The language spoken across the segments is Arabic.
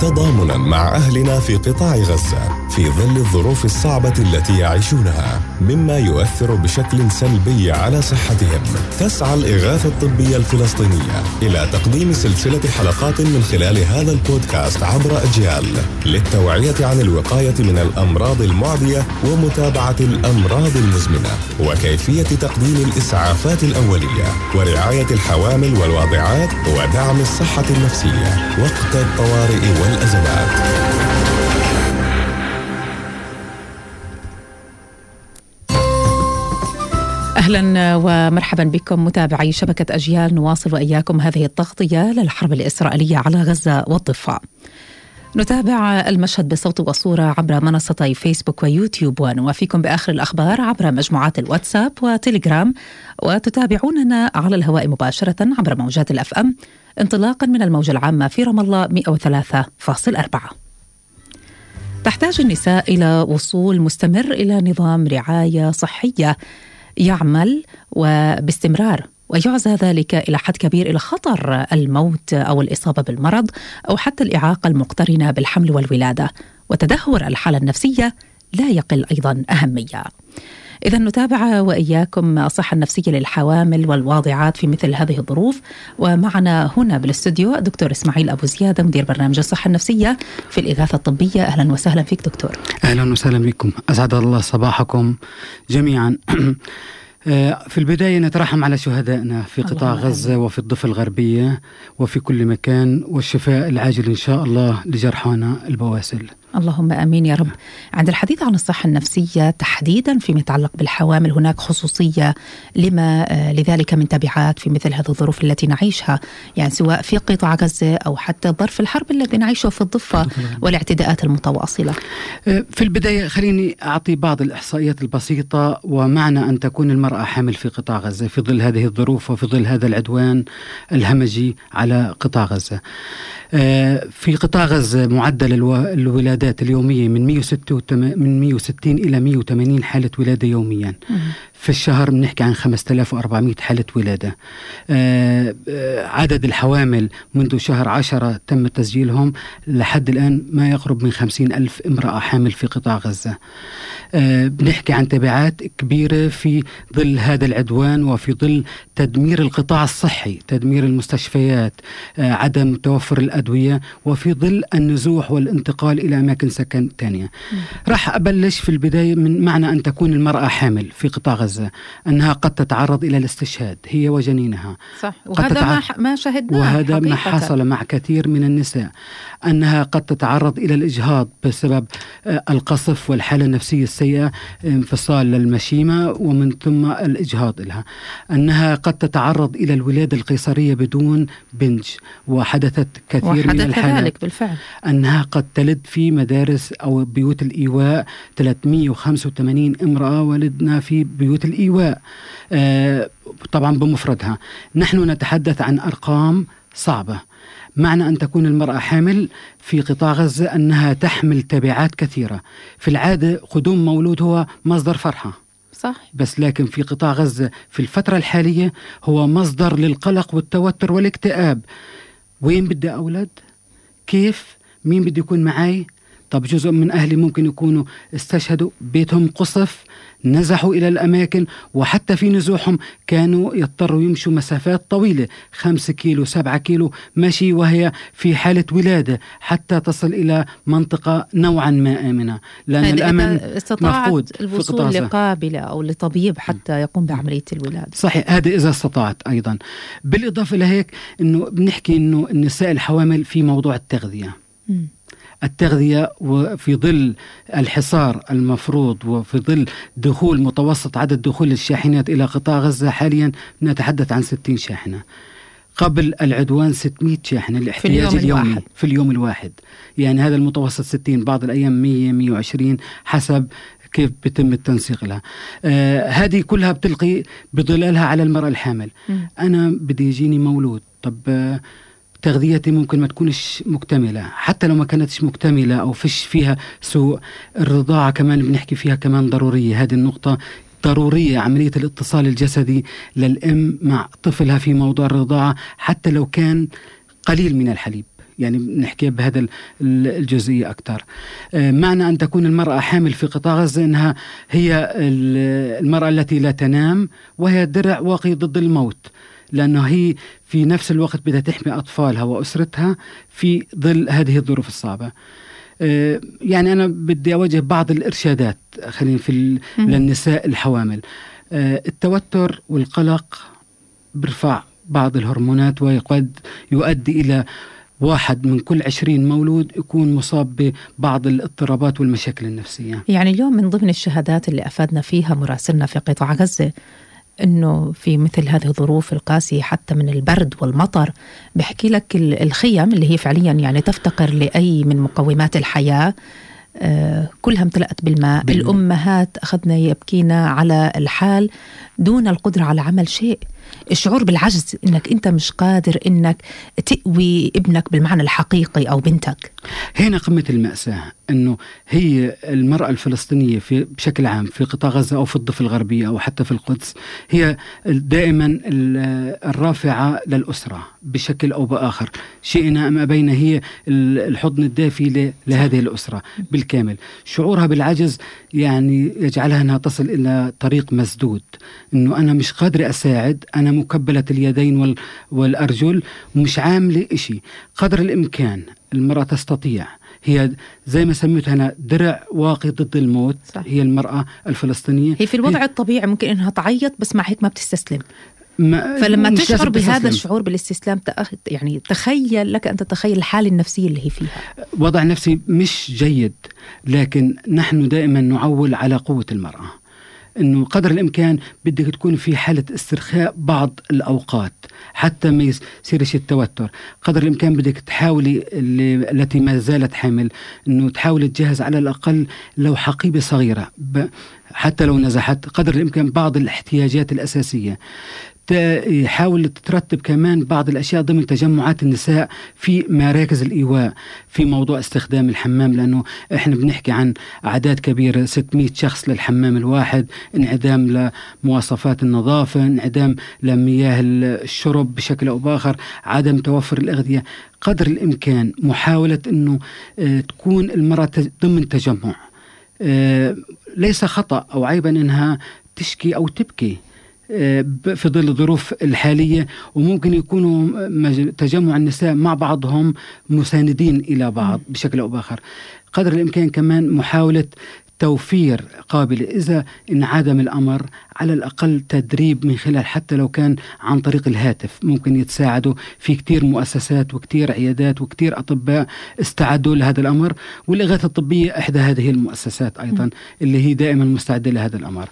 تضامنا مع أهلنا في قطاع غزة في ظل الظروف الصعبة التي يعيشونها مما يؤثر بشكل سلبي على صحتهم. تسعى الإغاثة الطبية الفلسطينية إلى تقديم سلسلة حلقات من خلال هذا البودكاست عبر أجيال للتوعية عن الوقاية من الأمراض المعدية ومتابعة الأمراض المزمنة وكيفية تقديم الإسعافات الأولية ورعاية الحوامل والواضعات ودعم الصحة النفسية وقت الطوارئ والأزمات أهلا ومرحبا بكم متابعي شبكة أجيال نواصل وإياكم هذه التغطية للحرب الإسرائيلية على غزة والضفة. نتابع المشهد بصوت وصورة عبر منصتي فيسبوك ويوتيوب ونوافيكم بآخر الأخبار عبر مجموعات الواتساب وتليجرام وتتابعوننا على الهواء مباشرة عبر موجات الأف أم انطلاقا من الموجة العامة في رام الله 103.4 تحتاج النساء إلى وصول مستمر إلى نظام رعاية صحية يعمل وباستمرار ويعزى ذلك إلى حد كبير إلى خطر الموت أو الإصابة بالمرض أو حتى الإعاقة المقترنة بالحمل والولادة وتدهور الحالة النفسية لا يقل أيضا أهمية. إذا نتابع وإياكم الصحة النفسية للحوامل والواضعات في مثل هذه الظروف. ومعنا هنا بالاستوديو دكتور إسماعيل أبو زيادة مدير برنامج الصحة النفسية في الإغاثة الطبية. أهلا وسهلا فيك دكتور. أهلا وسهلا بكم أسعد الله صباحكم جميعا. آه، في البداية نترحم على شهدائنا في قطاع غزة وفي الضفة الغربية وفي كل مكان والشفاء العاجل إن شاء الله لجرحانا البواسل. اللهم آمين يا رب. عند الحديث عن الصحة النفسية تحديدا فيما يتعلق بالحوامل هناك خصوصية لما آه، لذلك من تبعات في مثل هذه الظروف التي نعيشها، يعني سواء في قطاع غزة أو حتى ظرف الحرب الذي نعيشه في الضفة والاعتداءات المتواصلة. آه، في البداية خليني أعطي بعض الإحصائيات البسيطة ومعنى أن تكون المرأة حامل في قطاع غزة في ظل هذه الظروف وفي ظل هذا العدوان الهمجي على قطاع غزة. آه، في قطاع غزة معدل الولادات اليومية من 160 من 160 إلى 180 حالة ولادة يوميا. في الشهر بنحكي عن 5400 حالة ولادة. آه، آه، عدد الحوامل منذ شهر عشرة تم تسجيلهم لحد الآن ما يقرب من 50 ألف امرأة حامل في قطاع غزة. بنحكي عن تبعات كبيرة في ظل هذا العدوان وفي ظل تدمير القطاع الصحي تدمير المستشفيات عدم توفر الأدوية الأدوية وفي ظل النزوح والانتقال إلى أماكن سكن ثانية راح أبلش في البداية من معنى أن تكون المرأة حامل في قطاع غزة. أنها قد تتعرض إلى الاستشهاد هي وجنينها. صح. وهذا ما, ما شهدناه وهذا حقيقة. ما حصل مع كثير من النساء أنها قد تتعرض إلى الإجهاض بسبب آه، القصف والحالة النفسية السيئة انفصال للمشيمة ومن ثم الإجهاض لها. أنها قد تتعرض إلى الولادة القيصرية بدون بنج وحدثت كثير كثير من الحالات. ذلك بالفعل. أنها قد تلد في مدارس أو بيوت الإيواء 385 امرأة ولدنا في بيوت الإيواء آه طبعا بمفردها. نحن نتحدث عن أرقام صعبة. معنى أن تكون المرأة حامل في قطاع غزة أنها تحمل تبعات كثيرة. في العادة قدوم مولود هو مصدر فرحة. صح. بس لكن في قطاع غزة في الفترة الحالية هو مصدر للقلق والتوتر والاكتئاب. وين بدي أولد؟ كيف؟ مين بده يكون معي طب جزء من أهلي ممكن يكونوا استشهدوا بيتهم قصف نزحوا إلى الأماكن وحتى في نزوحهم كانوا يضطروا يمشوا مسافات طويلة خمسة كيلو سبعة كيلو مشي وهي في حالة ولادة حتى تصل إلى منطقة نوعا ما آمنة. لأن الأمن مفقود الوصول لقابلة أو لطبيب حتى يقوم بعملية الولادة. صحيح هذا إذا استطاعت أيضا. بالإضافة لهيك أنه بنحكي أنه النساء الحوامل في موضوع التغذية. م. التغذية وفي ظل الحصار المفروض وفي ظل دخول متوسط عدد دخول الشاحنات إلى قطاع غزة حاليا نتحدث عن 60 شاحنة. قبل العدوان 600 شاحنة الاحتياج في اليوم اليومي الواحد. في اليوم الواحد. يعني هذا المتوسط 60 بعض الأيام 100 120 حسب كيف بيتم التنسيق لها. آه هذه كلها بتلقي بظلالها على المرأة الحامل. م. أنا بدي يجيني مولود. طب آه تغذيتي ممكن ما تكونش مكتملة. حتى لو ما كانتش مكتملة أو فيش فيها سوء الرضاعة كمان بنحكي فيها كمان ضرورية. هذه النقطة ضرورية عملية الاتصال الجسدي للأم مع طفلها في موضوع الرضاعة حتى لو كان قليل من الحليب. يعني نحكي بهذا الجزئية أكثر معنى أن تكون المرأة حامل في قطاع غزة أنها هي المرأة التي لا تنام وهي درع واقي ضد الموت. لأنه هي في نفس الوقت بدها تحمي أطفالها وأسرتها في ظل هذه الظروف الصعبة. آه، يعني أنا بدي أوجه بعض الإرشادات خلينا في للنساء الحوامل. آه، التوتر والقلق بيرفع بعض الهرمونات وقد يؤدي إلى واحد من كل عشرين مولود يكون مصاب ببعض الاضطرابات والمشاكل النفسية. يعني اليوم من ضمن الشهادات اللي أفادنا فيها مراسلنا في قطاع غزة إنه في مثل هذه الظروف القاسية حتى من البرد والمطر. بحكي لك الخيم اللي هي فعليا يعني تفتقر لأي من مقومات الحياة آه، كلها امتلأت بالماء. بالماء. الأمهات أخذنا يبكينا على الحال دون القدرة على عمل شيء. الشعور بالعجز إنك أنت مش قادر إنك تقوي ابنك بالمعنى الحقيقي أو بنتك. هنا قمة المأساة إنه هي المرأة الفلسطينية في بشكل عام في قطاع غزة أو في الضفة الغربية أو حتى في القدس هي دائما الرافعة للأسرة بشكل أو بآخر. شئنا أم أبينا هي الحضن الدافي لهذه الأسرة بالكامل. شعورها بالعجز يعني يجعلها أنها تصل إلى طريق مسدود إنه أنا مش قادره أساعد أنا مكبلة اليدين والأرجل ومش عامله إشي قدر الإمكان المرأة تستطيع. هي زي ما سميتها أنا درع واقي ضد الموت. صح. هي المرأة الفلسطينية. هي في الوضع هي الطبيعي ممكن إنها تعيط بس مع هيك ما بتستسلم. ما فلما تشعر بهذا الشعور بالاستسلام يعني تخيل لك أن تتخيل الحالة النفسية اللي هي فيها. وضع نفسي مش جيد لكن نحن دائما نعول على قوة المرأة. إنه قدر الإمكان بدك تكون في حالة استرخاء بعض الأوقات حتى ما يصيرش التوتر. قدر الإمكان بدك تحاولي التي ما زالت حامل إنه تحاولي تجهز على الأقل لو حقيبه صغيرة حتى لو نزحت قدر الإمكان بعض الاحتياجات الأساسية. يحاول تترتب كمان بعض الأشياء ضمن تجمعات النساء في مراكز الإيواء في موضوع استخدام الحمام لأنه إحنا بنحكي عن أعداد كبيرة 600 شخص للحمام الواحد انعدام لمواصفات النظافة انعدام لمياه الشرب بشكل أو بآخر عدم توفر الأغذية. قدر الإمكان محاولة إنه آه، تكون المرأة ضمن تجمع. آه، ليس خطأ أو عيبا إنها تشكي أو تبكي. في ظل الظروف الحالية وممكن يكونوا تجمع النساء مع بعضهم مساندين إلى بعض بشكل أو بآخر. قدر الإمكان كمان محاولة توفير قابلة إذا انعدم الأمر على الأقل تدريب من خلال حتى لو كان عن طريق الهاتف. ممكن يتساعدوا في كتير مؤسسات وكتير عيادات وكتير أطباء استعدوا لهذا الأمر والإغاثة الطبية إحدى هذه المؤسسات أيضا اللي هي دائما مستعدة لهذا الأمر.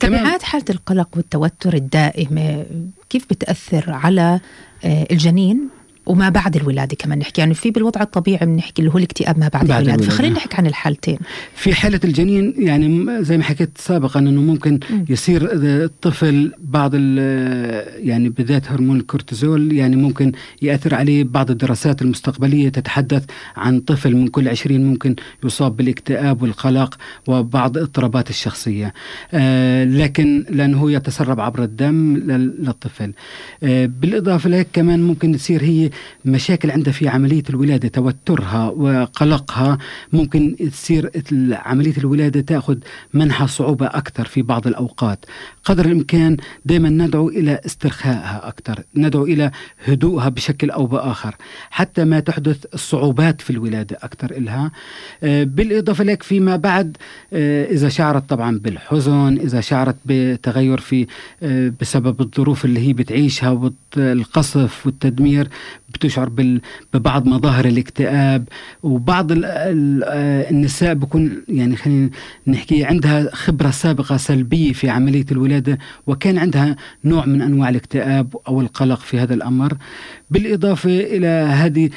تبعات حالة القلق والتوتر الدائمة كيف بتأثر على آه، الجنين؟ وما بعد الولادة كمان نحكي. يعني في بالوضع الطبيعي بنحكي اللي هو الاكتئاب ما بعد, بعد الولادة. فخلينا نحكي عن الحالتين. في حالة الجنين يعني زي ما حكيت سابقا إنه ممكن م. يصير الطفل بعض يعني بالذات هرمون الكورتيزول يعني ممكن يأثر عليه بعض الدراسات المستقبلية تتحدث عن طفل من كل 20 ممكن يصاب بالاكتئاب والقلق وبعض اضطرابات الشخصية. آه لكن لأنه يتسرب عبر الدم للطفل. آه بالإضافة لك كمان ممكن تصير هي مشاكل عندها في عملية الولادة توترها وقلقها. ممكن تصير عملية الولادة تأخذ منحى صعوبة أكثر في بعض الأوقات. قدر الإمكان دائما ندعو إلى استرخائها أكثر ندعو إلى هدوءها بشكل أو بآخر حتى ما تحدث الصعوبات في الولادة أكثر إلها. آه، بالإضافة لك فيما بعد آه، إذا شعرت طبعا بالحزن إذا شعرت بتغير في آه، بسبب الظروف اللي هي بتعيشها والقصف والتدمير بتشعر ببعض مظاهر الاكتئاب وبعض النساء بكون يعني خلينا نحكي عندها خبرة سابقة سلبية في عملية الولادة وكان عندها نوع من أنواع الاكتئاب أو القلق في هذا الأمر. بالإضافة إلى هذه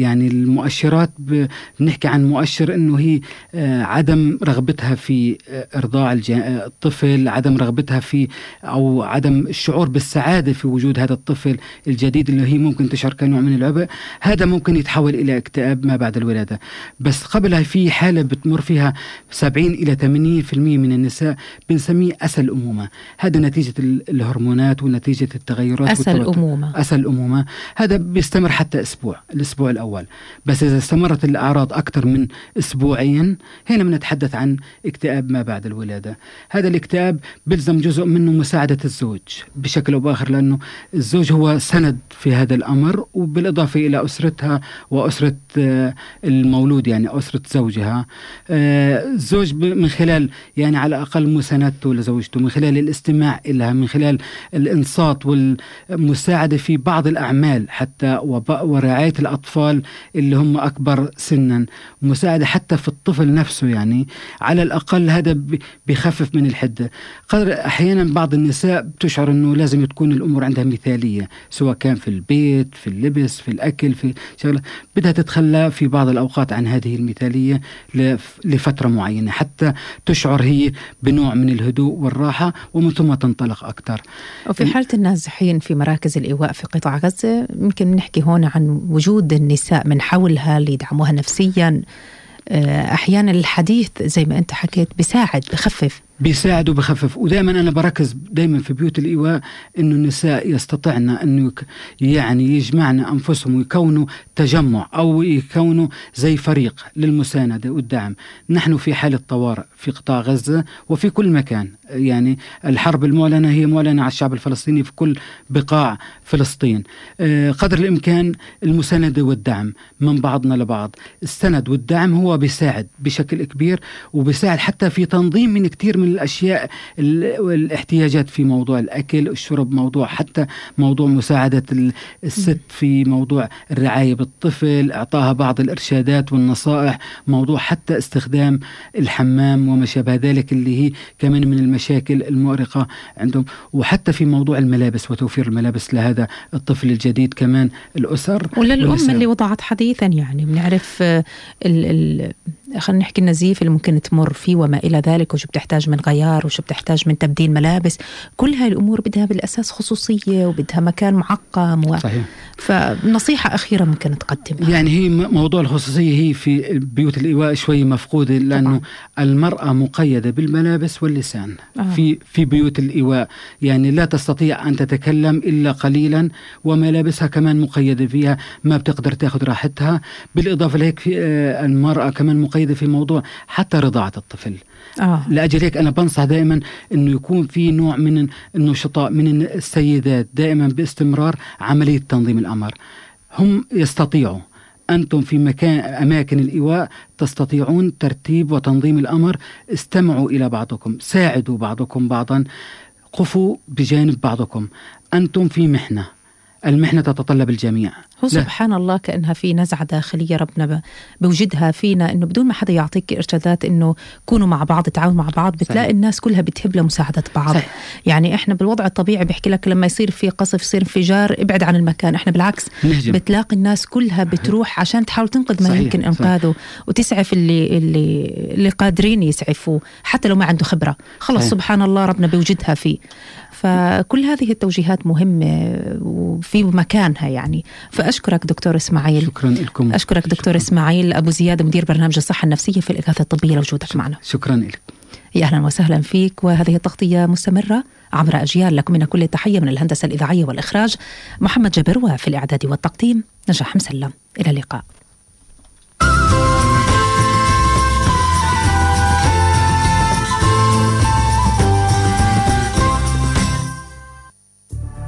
يعني المؤشرات بنحكي عن مؤشر أنه هي آه، عدم رغبتها في آه، إرضاع الطفل عدم رغبتها في أو عدم الشعور بالسعادة في وجود هذا الطفل الجديد اللي هي ممكن ممكن تشعر كنوع من العبء. هذا ممكن يتحول إلى اكتئاب ما بعد الولادة. بس قبلها في حالة بتمر فيها 70 إلى 80% من النساء بنسميه اسى الامومه هذا نتيجة الهرمونات ونتيجة التغيرات اسى الامومه اسى الامومه هذا بيستمر حتى أسبوع الأسبوع الأول. بس إذا استمرت الأعراض أكثر من أسبوعين هنا بنتحدث عن اكتئاب ما بعد الولادة. هذا الاكتئاب بيلزم جزء منه مساعدة الزوج بشكل أو بآخر لأنه الزوج هو سند في هذا الأمر. وبالإضافة إلى أسرتها وأسرة آه، المولود يعني أسرة زوجها. آه، الزوج من خلال يعني على الأقل مساندته لزوجته من خلال الاستماع لها من خلال الإنصات والمساعدة في بعض الأعمال حتى ورعاية الأطفال اللي هم أكبر سنا. مساعدة حتى في الطفل نفسه يعني على الأقل هذا بيخفف من الحدة. قدر أحيانا بعض النساء بتشعر إنه لازم تكون الأمور عندها مثالية سواء كان في البيت في اللبس في الأكل في شغلة بدها تتخلى في بعض الأوقات عن هذه المثالية لفترة معينة حتى تشعر هي بنوع من الهدوء والراحة ومن ثم تنطلق أكثر. وفي حالة النازحين في مراكز الإيواء في قطاع غزة يمكن نحكي هون عن وجود النساء من حولها اللي يدعموها نفسيا. آه، أحيانا الحديث زي ما أنت حكيت بيساعد بخفف. بيساعد وبخفف ودائما أنا بركز دائما في بيوت الإيواء إنه النساء يستطعن انه يعني يجمعن أنفسهم ويكونوا تجمع أو يكونوا زي فريق للمساندة والدعم. نحن في حاله طوارئ في قطاع غزة وفي كل مكان. يعني الحرب المعلنة هي معلنة على الشعب الفلسطيني في كل بقاع فلسطين. آه، قدر الإمكان المساندة والدعم من بعضنا لبعض. السند والدعم هو بيساعد بشكل كبير وبيساعد حتى في تنظيم من كثير من الأشياء والاحتياجات في موضوع الأكل الشرب موضوع حتى موضوع مساعدة الست في موضوع الرعاية بالطفل إعطاها بعض الإرشادات والنصائح موضوع حتى استخدام الحمام وما شابه ذلك اللي هي كمان من المشاكل المؤرقة عندهم. وحتى في موضوع الملابس وتوفير الملابس لهذا الطفل الجديد كمان الأسر وللأم اللي وضعت حديثا يعني بنعرف ال ال خلينا نحكي النزيف اللي ممكن تمر فيه وما إلى ذلك وشو بتحتاج من غيار وشو بتحتاج من تبديل ملابس. كل هاي الأمور بدها بالأساس خصوصية وبدها مكان معقم و... صحيح. فنصيحة أخيرة ممكن تقدمها يعني هي موضوع الخصوصية هي في بيوت الإيواء شوي مفقوده لأنه طبعا. المرأة مقيدة بالملابس واللسان آه. في في بيوت الإيواء يعني لا تستطيع أن تتكلم إلا قليلا وملابسها كمان مقيدة فيها ما بتقدر تأخذ راحتها بالإضافة لهيك في آه، المرأة كمان مقيدة في موضوع حتى رضاعة الطفل آه. لأجل هيك أنا بنصح دائما إنه يكون في نوع من النشطاء من السيدات دائما باستمرار عملية تنظيم الامر هم يستطيعوا. أنتم في مكان أماكن الإيواء تستطيعون ترتيب وتنظيم الأمر استمعوا إلى بعضكم. ساعدوا بعضكم بعضا. قفوا بجانب بعضكم. أنتم في محنة. المحنة تتطلب الجميع. هو سبحان الله كأنها في نزعة داخلية ربنا بوجدها فينا إنه بدون ما حدا يعطيك إرشادات إنه كونوا مع بعض تعاونوا مع بعض بتلاقي صحيح. الناس كلها بتهب لمساعدة بعض صحيح. يعني إحنا بالوضع الطبيعي بيحكي لك لما يصير في قصف يصير انفجار ابعد عن المكان إحنا بالعكس نهجم. بتلاقي الناس كلها بتروح عشان تحاول تنقذ ما صحيح. يمكن إنقاذه صحيح. وتسعف اللي اللي اللي قادرين يسعفوا حتى لو ما عنده خبرة خلص صحيح. سبحان الله ربنا بيوجدها فيه فكل هذه التوجيهات مهمة وفي مكانها يعني فأشكرك دكتور إسماعيل. شكرا لكم. أشكرك دكتور شكرا. إسماعيل أبو زياد مدير برنامج الصحة النفسية في الإغاثة الطبية لوجودك معنا. شكرا لك. يا أهلا وسهلا فيك. وهذه التغطية مستمرة عبر أجيال لكم من كل التحية من الهندسة الإذاعية والإخراج. محمد جبر وفي الإعداد والتقديم نجاح مسلم. إلى اللقاء.